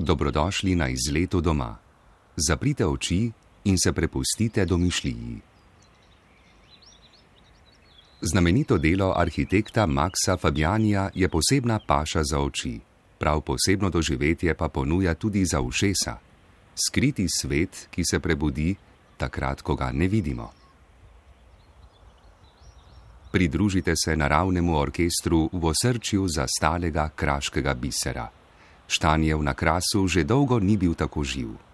Dobrodošli na izletu doma. Zaprite oči in se prepustite domišljiji. Znamenito delo arhitekta Maxa Fabianija je posebna paša za oči, prav posebno doživetje pa ponuja tudi za ušesa. Skriti svet, ki se prebudi takrat, ko ga ne vidimo. Pridružite se naravnemu orkestru v osrčju zastalega kraškega bisera. Štanjev na krasu že dolgo ni bil tako živ.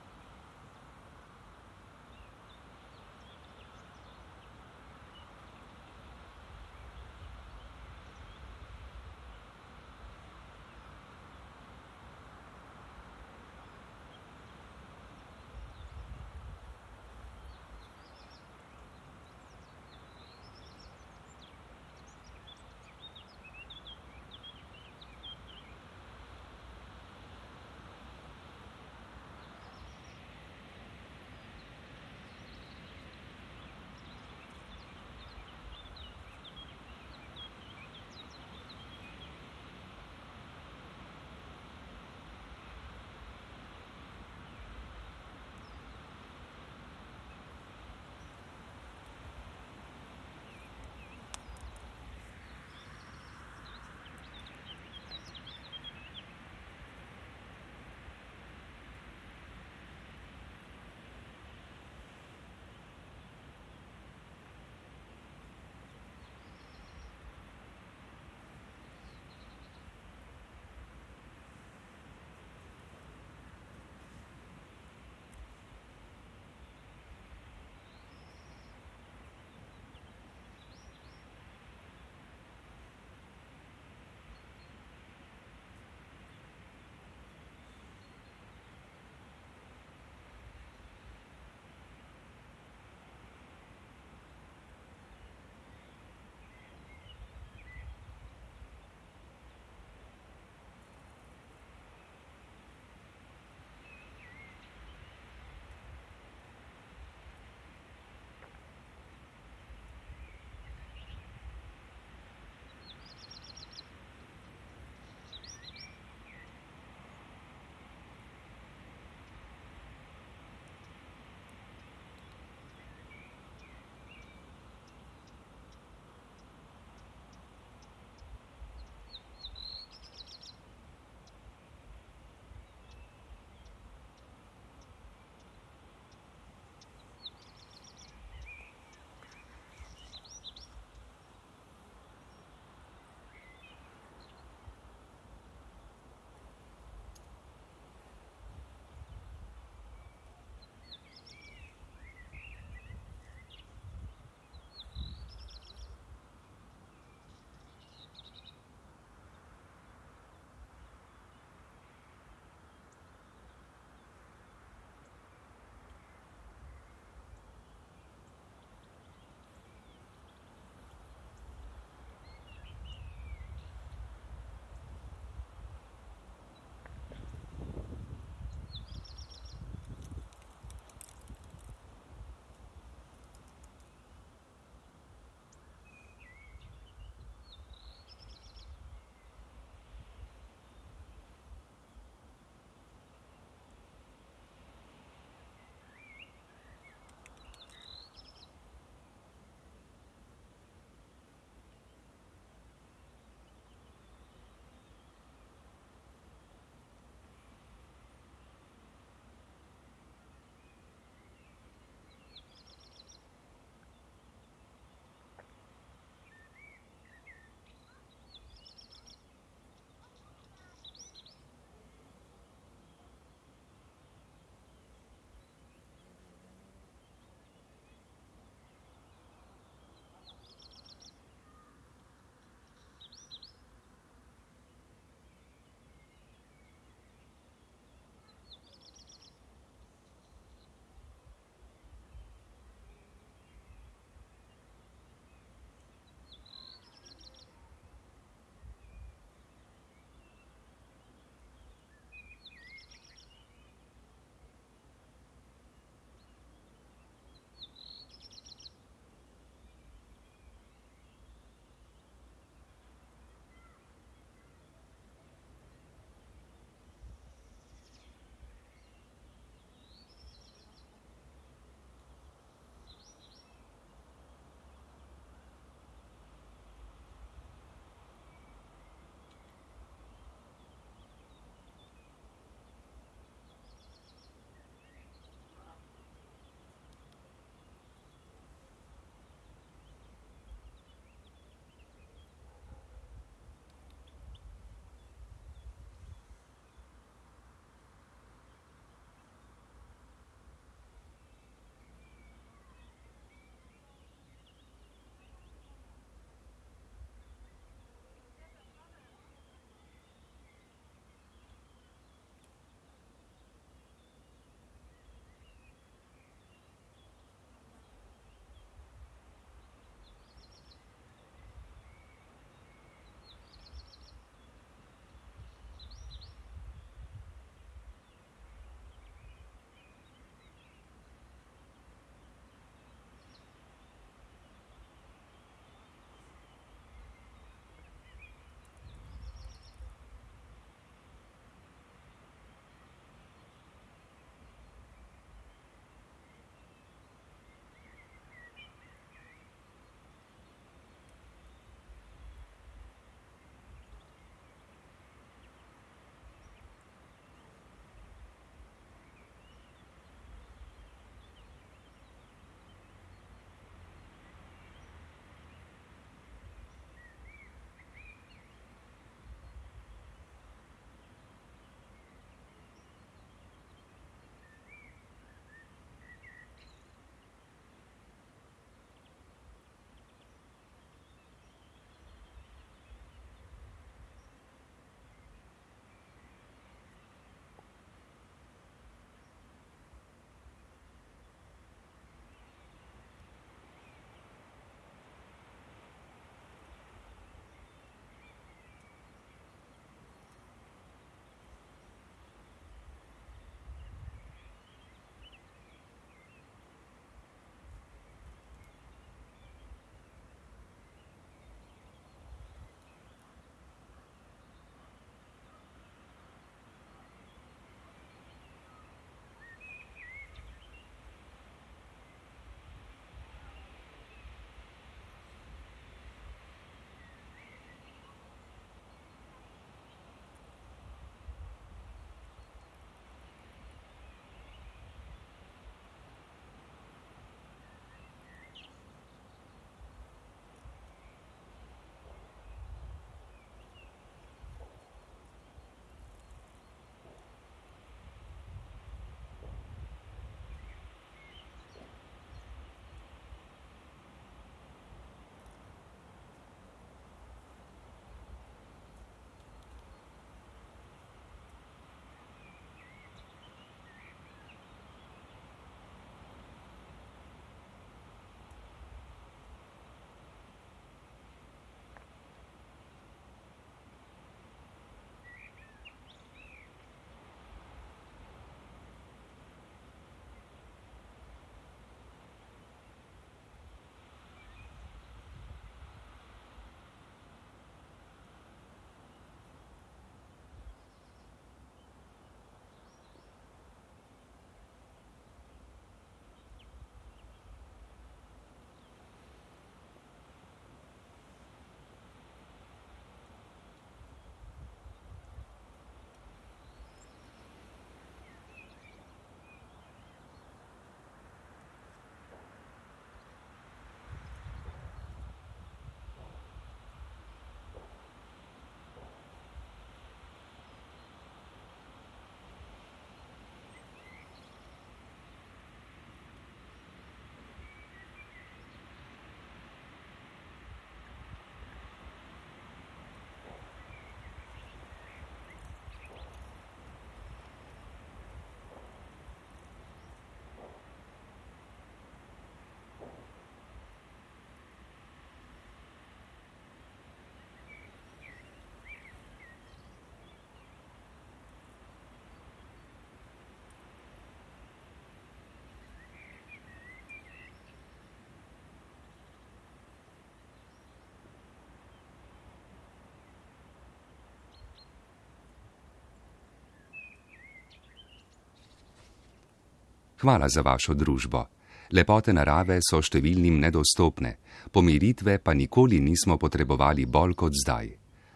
Hvala za vašo družbo. Lepote narave so številnim nedostopne, pomiritve pa nikoli nismo potrebovali bolj kot zdaj.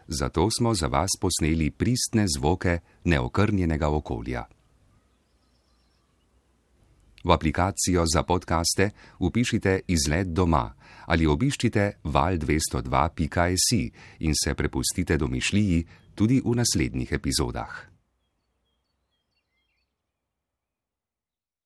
Zato smo za vas posneli pristne zvoke neokrnjenega okolja. V aplikacijo za podkaste upišite izlet doma ali obiščite val202.js in se prepustite domišljiji tudi v naslednjih epizodah.